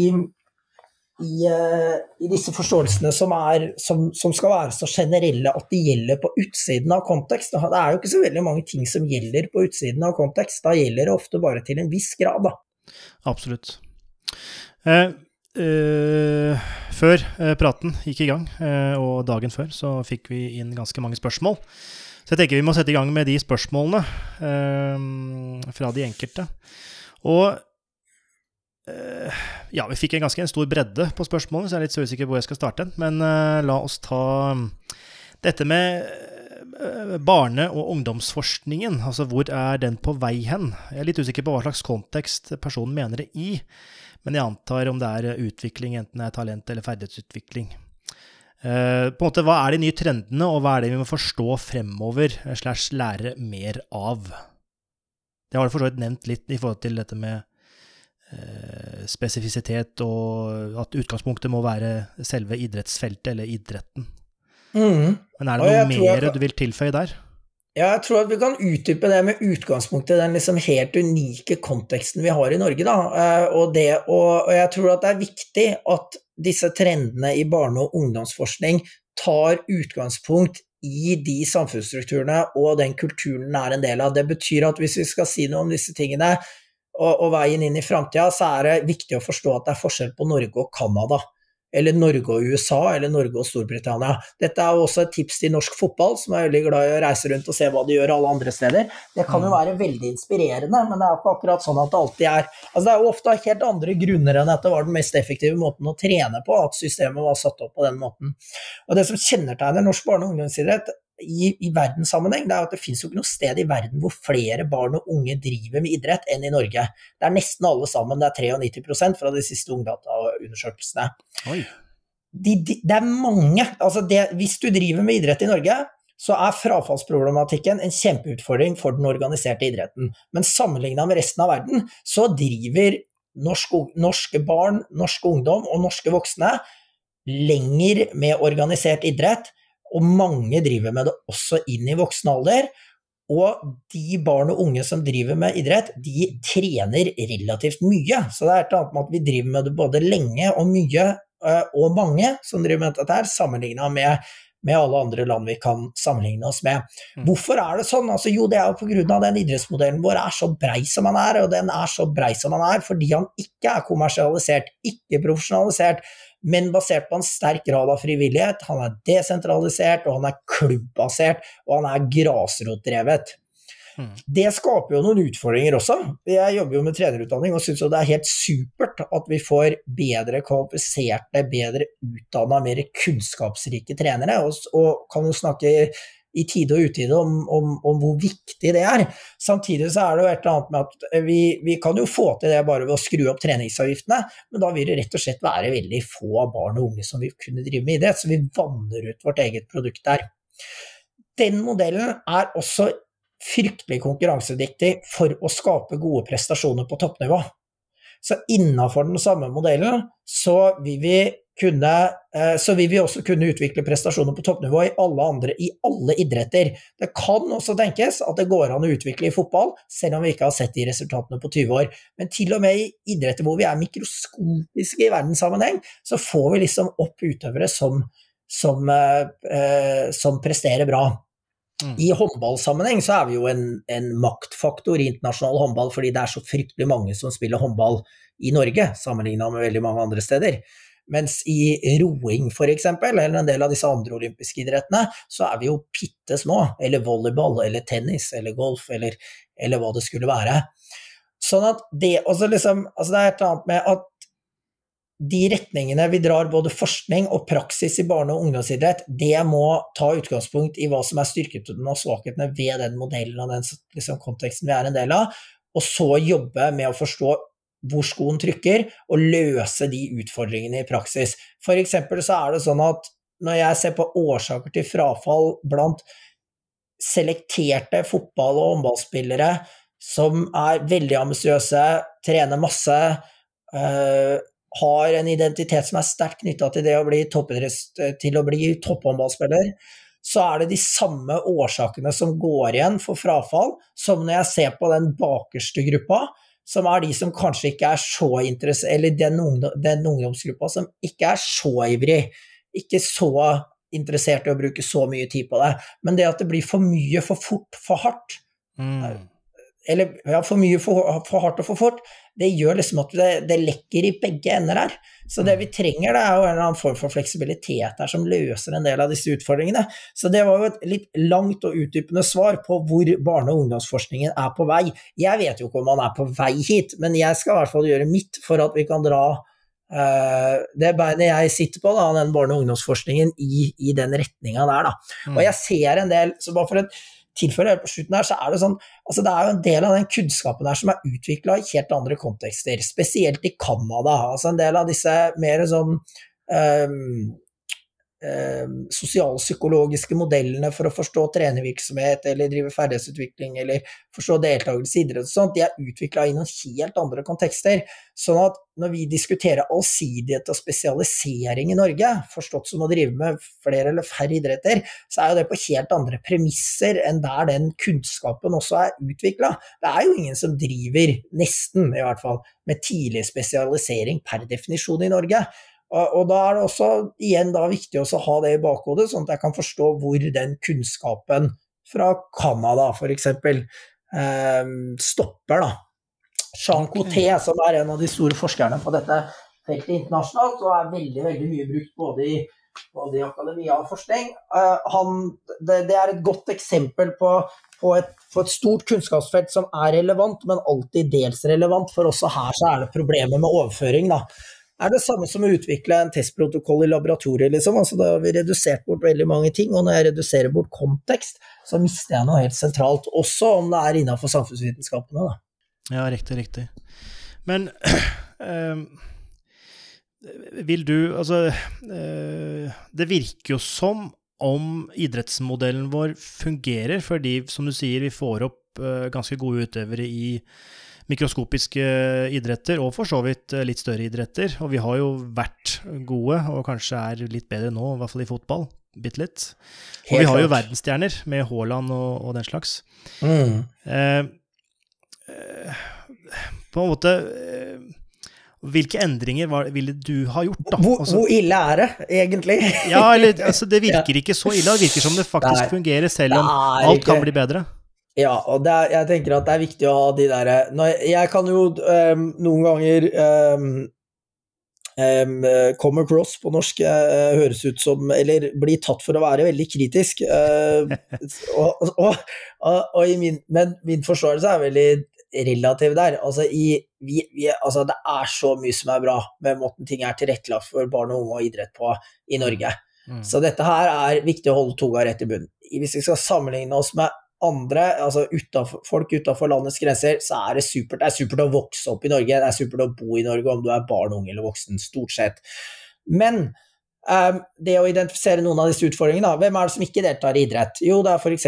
i, uh, i disse forståelsene som, er, som, som, skal være så generelle at de gjelder på utsiden av kontekst. Det er jo ikke så veldig mange ting som gjelder på utsiden av kontekst. Da gjelder det ofte bare til en viss grad, da. Absolutt. Eh, Uh, før uh, praten gikk i gang, uh, og dagen før, så fikk vi inn ganske mange spørsmål. Så jeg tenker vi må sette i gang med de spørsmålene fra de enkelte. Og ja, vi fikk en ganske en stor bredde på spørsmålene, så jeg er litt så usikker på hvor jeg skal starte. Men la oss ta dette med eh, barne- og ungdomsforskningen, altså hvor er den på vei hen? Jeg er litt usikker på hva slags kontekst personen mener det i, men jeg antar om det er utvikling, enten det er talent- eller ferdighetsutvikling. Uh, på en måte, Hva er de nye trendene, og hva er det vi må forstå fremover, slash lære mer av? Det har du for så vidt nevnt litt i forhold til dette med uh, spesifisitet, og at utgangspunktet må være selve idrettsfeltet, eller idretten. Mm. Men er det noe tror jeg mer du vil tilføye der? Ja, jeg tror at vi kan utdype det med utgangspunkt i den liksom helt unike konteksten vi har i Norge. Da. Eh, Og, det, og, jeg tror at det er viktig at disse trendene i barne- og ungdomsforskning tar utgangspunkt i de samfunnsstrukturene og den kulturen er en del av. Det betyr at hvis vi skal si noe om disse tingene og, og veien inn i framtida, så er det viktig å forstå at det er forskjell på Norge og Canada eller Norge og USA, eller Norge og Storbritannia. Dette er jo også et tips til norsk fotball, som er veldig glad i å reise rundt og se hva de gjør alle andre steder. Det kan jo være veldig inspirerende, men det er jo ikke akkurat sånn at det alltid er Altså det er jo ofte helt andre grunner enn at det var den mest effektive måten å trene på, at systemet var satt opp på den måten. Og det som kjennetegner norsk barne- og ungdomsidrett i, i verdenssammenheng, det er at det finnes jo ikke noe sted i verden hvor flere barn og unge driver med idrett enn i Norge. Det er nesten alle sammen, det er 93% fra de siste ungdataundersøkelsene de, de, det er mange altså det, Hvis du driver med idrett i Norge, så er frafallsproblematikken en kjempeutfordring for den organiserte idretten. Men sammenligna med resten av verden, så driver norske, norske barn, norske ungdom og norske voksne lenger med organisert idrett, og mange driver med det også inn i voksen alder. Og de barn og unge som driver med idrett, de trener relativt mye. Så det er et annet med at vi driver med det både lenge og mye, eh, og mange som driver med dette her, sammenligna med, med alle andre land vi kan sammenligne oss med. Mm. Hvorfor er det sånn? Altså, jo, det er jo pga. den idrettsmodellen vår er så brei som den er, og den er så brei som den er fordi han ikke er kommersialisert, ikke profesjonalisert, men basert på en sterk grad av frivillighet. Han er desentralisert, og han er klubbbasert, og han er grasrotdrevet. Mm. Det skaper jo noen utfordringer også. Jeg jobber jo med trenerutdanning og syns det er helt supert at vi får bedre kvalifiserte, bedre utdanna, mer kunnskapsrike trenere, og, og kan jo snakke i tide og utide om, om, om, hvor viktig det er. Samtidig så er det jo et eller annet med at vi, vi, kan jo få til det bare ved å skru opp treningsavgiftene, men da vil det rett og slett være veldig få barn og unge som vil kunne drive med idrett, så vi vanner ut vårt eget produkt der. Den modellen er også fryktelig konkurransedyktig for å skape gode prestasjoner på toppnivå. Så innafor den samme modellen så vil vi kunne, så vil vi også kunne utvikle prestasjoner på toppnivå i alle, andre, i alle idretter. Det kan også tenkes at det går an å utvikle i fotball, selv om vi ikke har sett de resultatene på 20 år. Men til og med i idretter hvor vi er mikroskopiske i verdenssammenheng, så får vi liksom opp utøvere som, som, eh, som presterer bra. Mm. I håndballsammenheng så er vi jo en, en, maktfaktor i internasjonal håndball, fordi det er så fryktelig mange som spiller håndball i Norge, sammenligna med veldig mange andre steder. Mens i roing f.eks., eller en del av disse andre olympiske idrettene, så er vi jo bitte små. Eller volleyball, eller tennis, eller golf, eller, eller hva det skulle være. Sånn at det også liksom Altså det er et eller annet med at de retningene vi drar, både forskning og praksis i barne- og ungdomsidrett, det må ta utgangspunkt i hva som er styrkene og svakhetene ved den modellen og den liksom, konteksten vi er en del av, og så jobbe med å forstå hvor skoen trykker, og løse de utfordringene i praksis. For eksempel så er det sånn at når jeg ser på årsaker til frafall blant selekterte fotball- og håndballspillere som er veldig ambisiøse, trener masse, øh, har en identitet som er sterkt knytta til det å bli, å bli topphåndballspiller, så er det de samme årsakene som går igjen for frafall, som når jeg ser på den bakerste gruppa, som er de som kanskje ikke er så interessert Eller den, ungdom, den ungdomsgruppa som ikke er så ivrig, ikke så interessert i å bruke så mye tid på det. Men det at det blir for mye for fort, for hardt, Mm. Eller ja, for mye for, for, hardt og for fort, det gjør liksom at det, det, lekker i begge ender her. Så det vi trenger, det er jo en eller annen form for fleksibilitet her som løser en del av disse utfordringene. Så det var jo et litt langt og utdypende svar på hvor barne- og ungdomsforskningen er på vei. Jeg vet jo ikke om man er på vei hit, men jeg skal i hvert fall gjøre mitt for at vi kan dra uh, det beinet jeg sitter på, da, den barne- og ungdomsforskningen, i, i den retninga der. Da. Mm. Og jeg ser en del så bare for å tilføre på slutten her, så er det sånn altså Det er jo en del av den kunnskapen her som er utvikla i helt andre kontekster, spesielt i Canada. Altså en del av disse mer sånn um, sosialpsykologiske modellene for å forstå trenervirksomhet eller drive ferdighetsutvikling eller forstå deltakelse i idrett og sånt, de er utvikla i noen helt andre kontekster. Sånn at når vi diskuterer allsidighet og spesialisering i Norge, forstått som å drive med flere eller færre idretter, så er jo det på helt andre premisser enn der den kunnskapen også er utvikla. Det er jo ingen som driver, nesten i hvert fall, med tidlig spesialisering per definisjon i Norge. Og da er det også igjen da viktig å ha det i bakhodet, sånn at jeg kan forstå hvor den kunnskapen fra Canada f.eks. Eh, stopper. da. Jean Coté, som er en av de store forskerne på dette feltet internasjonalt, og er veldig veldig mye brukt både i, både i akademia og forskning, eh, han, det, det, er et godt eksempel på, på, et, på, et, stort kunnskapsfelt som er relevant, men alltid dels relevant. For også her så er det problemer med overføring. da er det samme som å utvikle en testprotokoll i laboratoriet, liksom. Altså, da har vi redusert bort veldig mange ting, og når jeg reduserer bort kontekst, så mister jeg noe helt sentralt, også om det er innafor samfunnsvitenskapene, da. Ja, riktig, riktig. Men øh, vil du Altså, øh, det virker jo som om idrettsmodellen vår fungerer, fordi, som du sier, vi får opp øh, ganske gode utøvere i mikroskopiske idretter, og for så vidt eh, litt større idretter. Og vi har jo vært gode, og kanskje er litt bedre nå, i hvert fall i fotball. Bitte litt. Og vi har jo verdensstjerner med Haaland og, og, den slags. Mm. Eh, eh, på en måte eh, hvilke endringer var, ville du ha gjort? da? Hvor, altså, hvor ille er det, egentlig? ja, eller, altså, Det virker ikke så ille. Det virker som det faktisk Nei, fungerer, selv om alt ikke. kan bli bedre. Ja, og er, jeg tenker at det er viktig å ha de derre Jeg kan jo um, noen ganger um, um, come across på norsk uh, høres ut som Eller bli tatt for å være veldig kritisk. Uh, og, og, og, og min, men min forståelse er veldig relativ der. Altså, i, vi, vi, altså, det er så mye som er bra med måten ting er tilrettelagt for barn og unge og idrett på i Norge. Mm. Så dette her er viktig å holde toga rett i bunnen. Hvis vi skal sammenligne oss med andre, altså utenfor, folk utafor landets grenser, så er det supert. Det er supert å vokse opp i Norge, det er supert å bo i Norge om du er barn, ung eller voksen, stort sett. Men det å identifisere noen av disse utfordringene, hvem er det som ikke deltar i idrett? Jo, det er f.eks.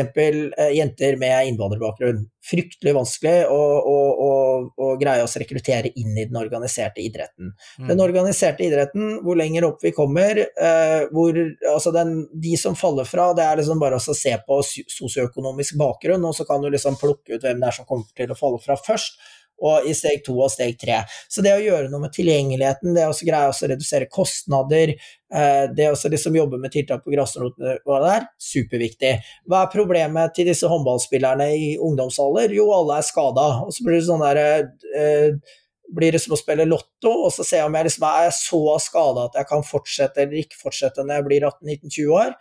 Uh, jenter med innvandrerbakgrunn. Fryktelig vanskelig å, å, å, å, greie oss rekruttere inn i den organiserte idretten. Mm. Den organiserte idretten, hvor lenger opp vi kommer, uh, hvor altså den, de som faller fra, det er liksom bare å se på sosioøkonomisk bakgrunn, og så kan du liksom plukke ut hvem det er som kommer til å falle fra først og i steg to og steg tre. Så det å gjøre noe med tilgjengeligheten, det å greie å redusere kostnader, eh, det å liksom jobbe med tiltak på grasrotnivå superviktig. Hva er problemet til disse håndballspillerne i ungdomsalder? Jo, alle er skada. Og så blir det sånn der eh, blir det som å spille lotto, og så ser jeg om jeg liksom er så skada at jeg kan fortsette eller ikke fortsette når jeg blir 18-19-20 år.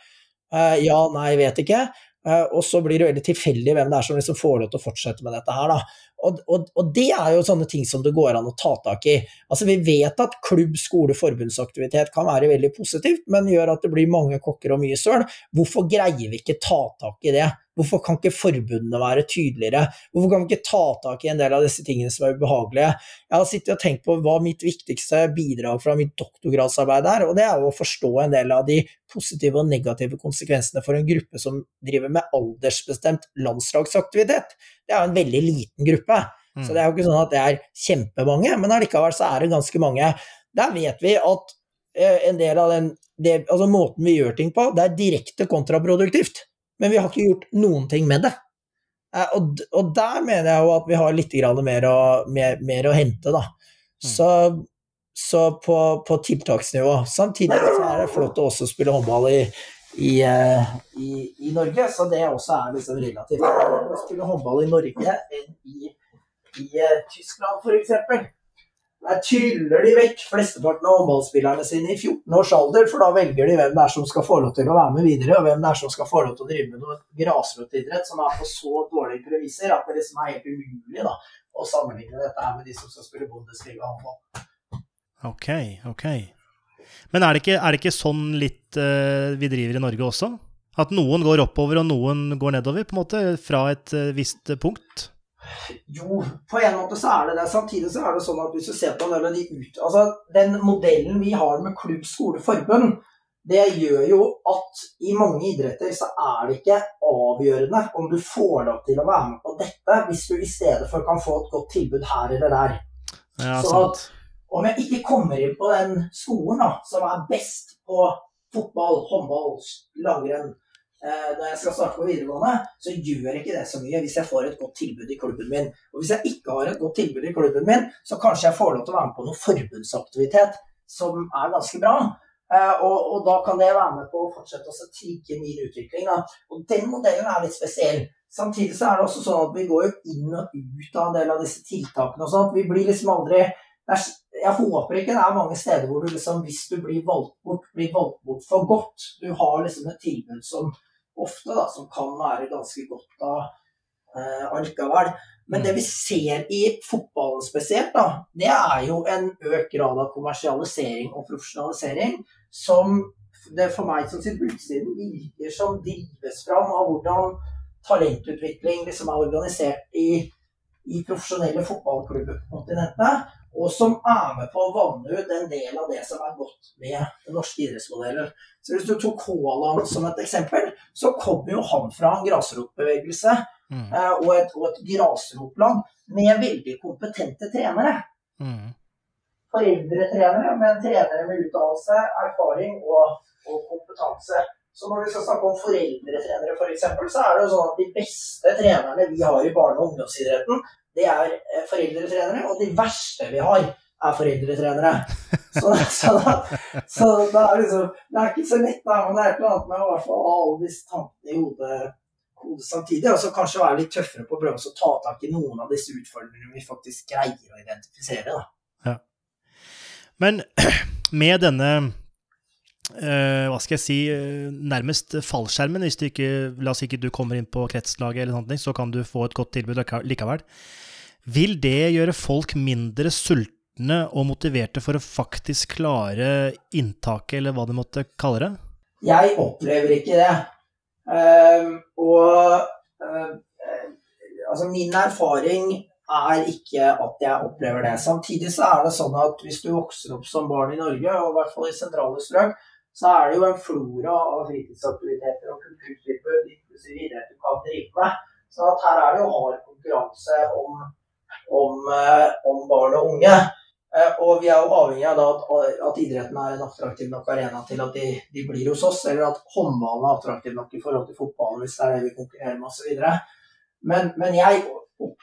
Ja, nei, vet ikke. Og så blir det veldig tilfeldig hvem det er som liksom får lov til å fortsette med dette her, da. Og, og, og, det er jo sånne ting som det går an å ta tak i. Altså Vi vet at klubb, skole, forbundsaktivitet kan være veldig positivt, men gjør at det blir mange kokker og mye søl. Hvorfor greier vi ikke ta tak i det? Hvorfor kan ikke forbundene være tydeligere? Hvorfor kan vi ikke ta tak i en del av disse tingene som er ubehagelige? Jeg har sittet og tenkt på hva mitt viktigste bidrag fra mitt doktorgradsarbeid er, og det er å forstå en del av de positive og negative konsekvensene for en gruppe som driver med aldersbestemt landslagsaktivitet. Det er jo en veldig liten gruppe. Så det er jo ikke sånn at det er kjempemange, men allikevel så er det ganske mange. Der vet vi at eh, en del av den det, altså måten vi gjør ting på, det er direkte kontraproduktivt men vi har ikke gjort noen ting med det. Eh, og, og der mener jeg jo at vi har litt mer å, mer, mer å hente, da. Mm. Så, så på, på, tiltaksnivå. Samtidig så er det flott å også spille håndball i, i, eh, i, i Norge, så det også er liksom relativt. Å spille håndball i Norge enn i, i uh, Tyskland, f.eks. Der tryller de vekk flesteparten av håndballspillerne sine i 14 års alder, for da velger de hvem det er som skal få lov til å være med videre, og hvem det er som skal få lov til å drive med noe grasrotidrett som er på så dårlige premisser at det liksom er helt umulig da, å sammenligne dette her med de som skal spille Bundesliga-håndball. Ok, ok. Men er det ikke, er det ikke sånn litt uh, vi driver i Norge også? At noen går oppover og noen går nedover, på en måte, fra et uh, visst punkt? Jo, på en måte så er det det. Samtidig så er det sånn at hvis du ser på en de ut... Altså, den modellen vi har med klubb, skole, forbund, det gjør jo at i mange idretter så er det ikke avgjørende om du får lov til å være med på dette, hvis du i stedet for kan få et godt tilbud her eller der. Ja, så at om jeg ikke kommer inn på den skolen da, som er best på fotball, håndball, langrenn eh, når jeg skal starte på videregående, så gjør ikke det så mye hvis jeg får et godt tilbud i klubben min. Og hvis jeg ikke har et godt tilbud i klubben min, så kanskje jeg får lov til å være med på noe forbundsaktivitet som er ganske bra. Eh, og, og, da kan det være med på å fortsette å trigge min utvikling. Da. Og den modellen er litt spesiell. Samtidig så er det også sånn at vi går jo inn og ut av en del av disse tiltakene og sånt. Vi blir liksom aldri Jeg håper ikke det er mange steder hvor du liksom, hvis du blir valgt bort, blir valgt bort for godt. Du har liksom et tilbud som ofte da, som kan være ganske godt da eh, allikevel. Men det mm. vi ser i fotballen spesielt, da, det er jo en økt grad av kommersialisering og profesjonalisering som det for meg som sitter på utsiden virker som drives fram av hvordan talentutvikling liksom er organisert i, i profesjonelle fotballklubber på kontinentet, og som er med på å vanne ut en del av det som er godt med den norske idrettsmodellen. Så Hvis du tok Haaland som et eksempel, så kom jo han fra en grasrotbevegelse mm. Eh, og et, og et grasrotlag med veldig kompetente trenere. Mm foreldretrenere, men trenere med utdannelse, erfaring og, og, kompetanse. Så når vi skal snakke om foreldretrenere, f.eks., for eksempel, så er det jo sånn at de beste trenerne vi har i barne- og ungdomsidretten, det er eh, foreldretrenere, og de verste vi har, er foreldretrenere. Så, så, da, så da er liksom, det er ikke så lett, da, men det er et eller annet med å ha alle disse tankene i hodet, hodet samtidig. Og så kanskje være litt tøffere på å prøve å ta tak i noen av disse utfordringene vi faktisk greier å identifisere. da. Men med denne uh, hva skal jeg si, uh, nærmest fallskjermen, hvis du ikke, la oss ikke du kommer inn på kretslaget, eller sånt, så kan du få et godt tilbud likevel. Vil det gjøre folk mindre sultne og motiverte for å faktisk klare inntaket, eller hva du måtte kalle det? Jeg opplever ikke det. Uh, og altså min erfaring er ikke at jeg opplever det. Samtidig så er det sånn at hvis du vokser opp som barn i Norge, og i hvert fall i sentrale strøk, så er det jo en flora av fritidsaktiviteter og kulturtilbud, inklusiv idrett, du kan drive med. Så at her er det jo hard konkurranse om, om, eh, om, barn og unge. Eh, og vi er jo avhengig av at, at, idretten er en attraktiv nok arena til at de, de, blir hos oss, eller at håndballen er attraktiv nok i forhold til fotballen, hvis det er det vi konkurrerer med osv. Men, men jeg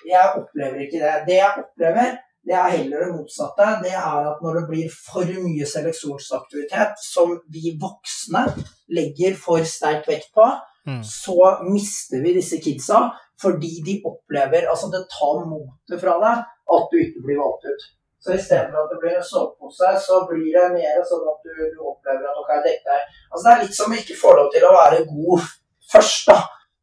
jeg opplever ikke det. Det jeg opplever, det er heller det motsatte. Det er at når det blir for mye seleksjonsaktivitet som vi voksne legger for sterk vekt på, mm. så mister vi disse kidsa fordi de opplever Altså, det tar motet fra deg at du ikke blir valgt ut. Så istedenfor at det blir en sovepose, så blir det mer sånn at du, du opplever at ok, dette er Altså, det er litt som ikke får lov til å være god først, da.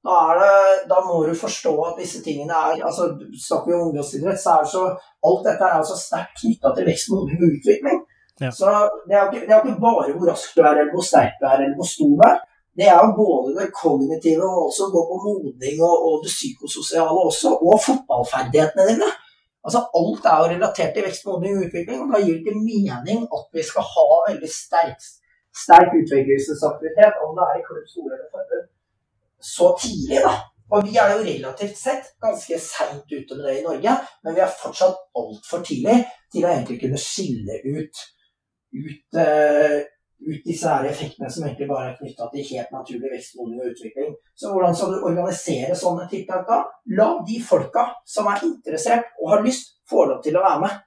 Da, det, da, må du forstå at disse tingene er altså Snakker vi om ungdomsidrett, så er så Alt dette er altså sterkt knytta til vekst, modning og utvikling. Ja. Så det er, ikke, det er, ikke, bare hvor rask du er, eller hvor sterk du er, eller hvor stor du er. Det er jo både det kognitive og også gå på modning og, og, det psykososiale også, og fotballferdighetene dine. Altså Alt er jo relatert til vekst, modning og utvikling, og da gir det ikke mening at vi skal ha veldig sterk, sterk utviklingsaktivitet, om det er i klubb, skole eller forbund så tidlig, da. Og vi er jo relativt sett ganske seint ute med det i Norge, men vi er fortsatt altfor tidlig til å egentlig kunne skille ut, ut, uh, ut disse her effektene som egentlig bare er knytta til helt naturlig vekstmodning og utvikling. Så hvordan skal du organisere sånne tiltak da? La de folka som er interessert og har lyst, få lov til å være med.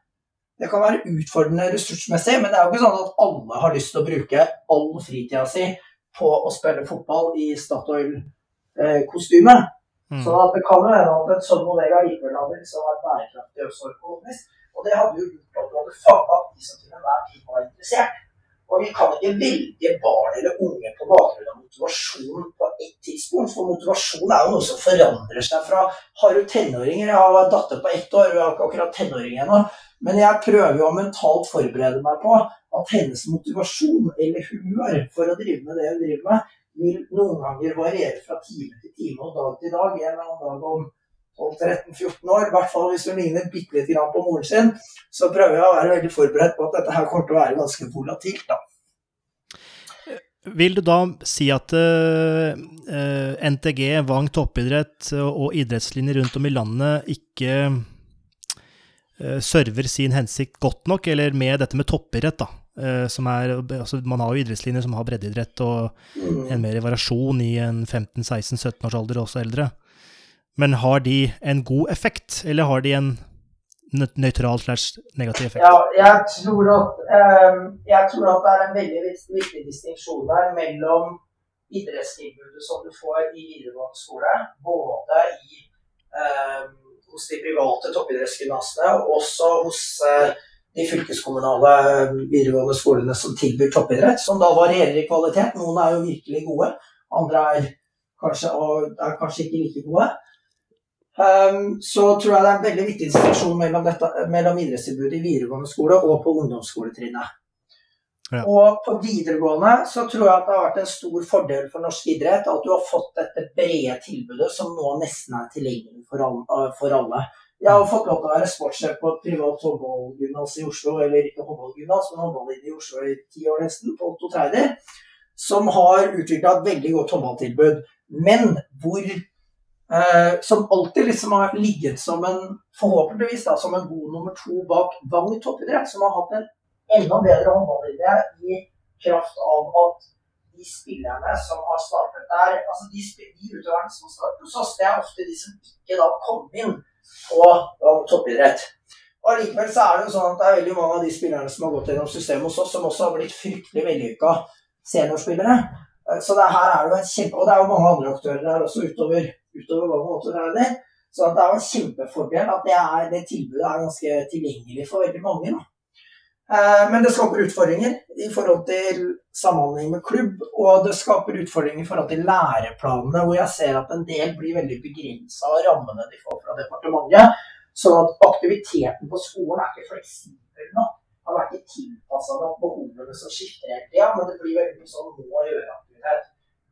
Det kan være utfordrende ressursmessig, men det er jo ikke sånn at alle har lyst til å bruke all fritida si på å spille fotball i Statoil Eh, kostyme. Mm. Så det kan jo hende at en sånn modell allikevel hadde liksom vært bærekraftig også økonomisk. Og det hadde jo gjort at du hadde fanga de som til enhver tid var interessert. Og vi kan ikke velge barn eller unge på bakgrunn av motivasjon på ett tidspunkt. For motivasjon er jo noe som forandrer seg fra Har du tenåringer? Jeg har en datter på ett år, hun har ikke akkurat tenåring ennå. Men jeg prøver jo å mentalt forberede meg på at hennes motivasjon eller humør for å drive med det hun driver med, vil noen ganger variere fra time til time og dag til dag. En eller annen dag om 12-13-14 år, i hvert fall hvis hun ligner bitte litt på moren sin, så prøver jeg å være veldig forberedt på at dette her kommer til å være ganske volatilt. da. Vil du da si at uh, eh, NTG, Vang toppidrett og idrettslinjer rundt om i landet ikke uh, server sin hensikt godt nok, eller med dette med toppidrett, da? Uh, som er, altså, man har jo idrettslinjer som har breddeidrett og mm. en mer variasjon i en 15-16-17 års alder, også eldre. Men har de en god effekt, eller har de en nøytral slash negativ effekt? Ja, jeg tror, at, um, jeg tror at det er en veldig viktig distinksjon der mellom idrettstilbudet som du får i videregående skole, både i, um, hos de private toppidrettsgymnasene og også hos uh, de fylkeskommunale videregående skolene som tilbyr toppidrett, som da varierer i kvalitet. Noen er jo virkelig gode, andre er kanskje, er kanskje ikke like gode. Um, så tror jeg det er en veldig viktig distinksjon mellom, mellom idrettstilbudet i videregående skole og på ungdomsskoletrinnet. Ja. Og på videregående så tror jeg at det har vært en stor fordel for norsk idrett at du har fått dette brede tilbudet som nå nesten er tilgjengelig for alle. For alle. Jeg har fått lov til å være sportssjef på et privat håndballgymnas i Oslo, eller ikke håndballgymnas, men håndballinje i Oslo i ti år nesten, på Otto Treider, som har utvikla et veldig godt håndballtilbud. Men hvor Eh, som alltid liksom har ligget som en forhåpentligvis da, som en god nummer to bak Vang toppidrett, som har hatt en enda bedre håndballinje i kraft av at de spillerne som har startet der altså De, de utøverne som har startet hos oss, det er ofte de som ikke da kom inn på om toppidrett. Og Allikevel så er det jo sånn at det er veldig mange av de spillerne som har gått gjennom systemet hos oss, som også har blitt fryktelig vellykka seniorspillere. Eh, så det her er jo en kjempe... Og det er jo mange andre aktører der også utover utover hva måte det er det. Så det er jo en kjempefordel at det, er, det, tilbudet er ganske tilgjengelig for veldig mange. Da. Eh, men det skaper utfordringer i forhold til samhandling med klubb, og det skaper utfordringer i forhold til læreplanene, hvor jeg ser at en del blir veldig begrensa av rammene de får fra departementet. Sånn at aktiviteten på skolen er ikke fleksibel nok. Han er ikke tilpassa behovene som skifter hele tida, men det blir veldig sånn må gjøre aktivitet.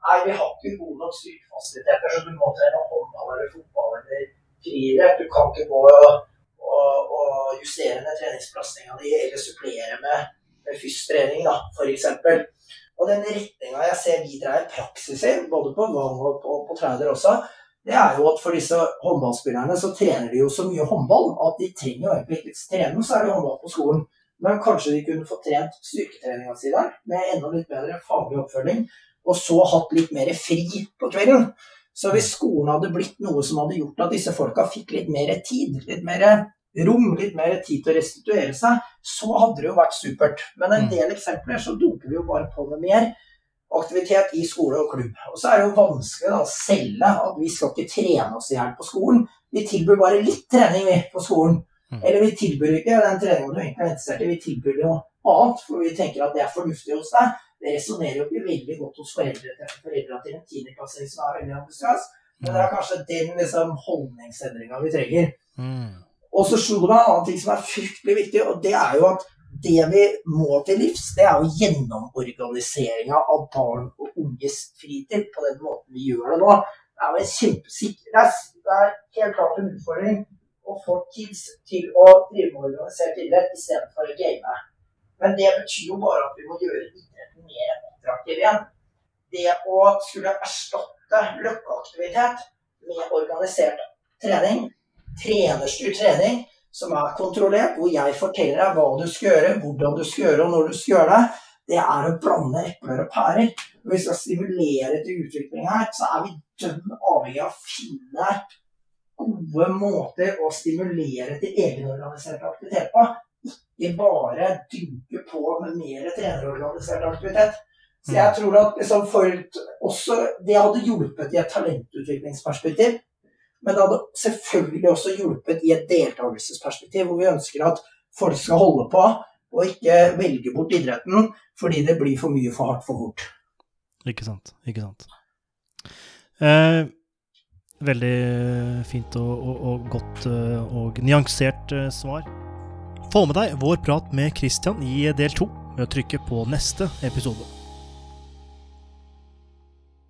Nei, vi har ikke gode nok styrkefasiliteter, så du må trene håndball eller fotball eller friidrett. Du kan ikke gå og, og, og justere ned treningsbelastninga di eller supplere med, med FYS-trening, da, f.eks. Og den retninga jeg ser vi dreier praksis i, både på Vang og på, på Trauder også, det er jo at for disse håndballspillerne så trener de jo så mye håndball at de trenger jo egentlig ikke trene, så er det håndball på skolen. Men kanskje de kunne få trent styrketreninga si der med enda litt bedre faglig oppfølging og så hatt litt mer fri på kvelden. Så hvis skolen hadde blitt noe som hadde gjort at disse folka fikk litt mer tid, litt mer rom, litt mer tid til å restituere seg, så hadde det jo vært supert. Men en mm. del eksempler så dunker vi jo bare på med mer aktivitet i skole og klubb. Og så er det jo vanskelig da, å selge at vi skal ikke trene oss i hjel på skolen. Vi tilbyr bare litt trening vi på skolen. Mm. Eller vi tilbyr ikke den treningen du egentlig er interessert i, vi tilbyr noe annet, for vi tenker at det er fornuftig hos deg. Det resonnerer jo ikke veldig godt hos foreldre, foreldre til en tiendeklassing som er veldig ambisiøs, men det er kanskje den liksom, holdningsendringa vi trenger. Mm. Og så slo det meg en annen ting som er fryktelig viktig, og det er jo at det vi må til livs, det er jo gjennomorganiseringa av barn og unges fritid på den måten vi gjør det nå. Det er jo kjempesikker det, er helt klart en utfordring å få kids til å drive med organisert idrett istedenfor å game. Men det betyr jo bare at vi må gjøre mer attraktiv igjen. Det å skulle erstatte løkkeaktivitet med organisert trening, trenerstyrt trening, som er kontrollert, hvor jeg forteller deg hva du skal gjøre, hvordan du skal gjøre og når du skal gjøre det, det er å blande epler og pærer. Når vi skal stimulere til utvikling her, så er vi dønn avhengig av å finne gode måter å stimulere til egenorganisert aktivitet på ikke bare dynke på med mer trenerorganisert aktivitet. Så jeg tror at liksom for også, Det hadde hjulpet i et talentutviklingsperspektiv. Men det hadde selvfølgelig også hjulpet i et deltakelsesperspektiv, hvor vi ønsker at folk skal holde på og ikke velge bort idretten fordi det blir for mye for hardt for fort. Ikke sant. Ikke sant. Eh, veldig fint og, og, og godt eh, og nyansert eh, svar. Få med deg vår prat med Christian i del to ved å trykke på neste episode.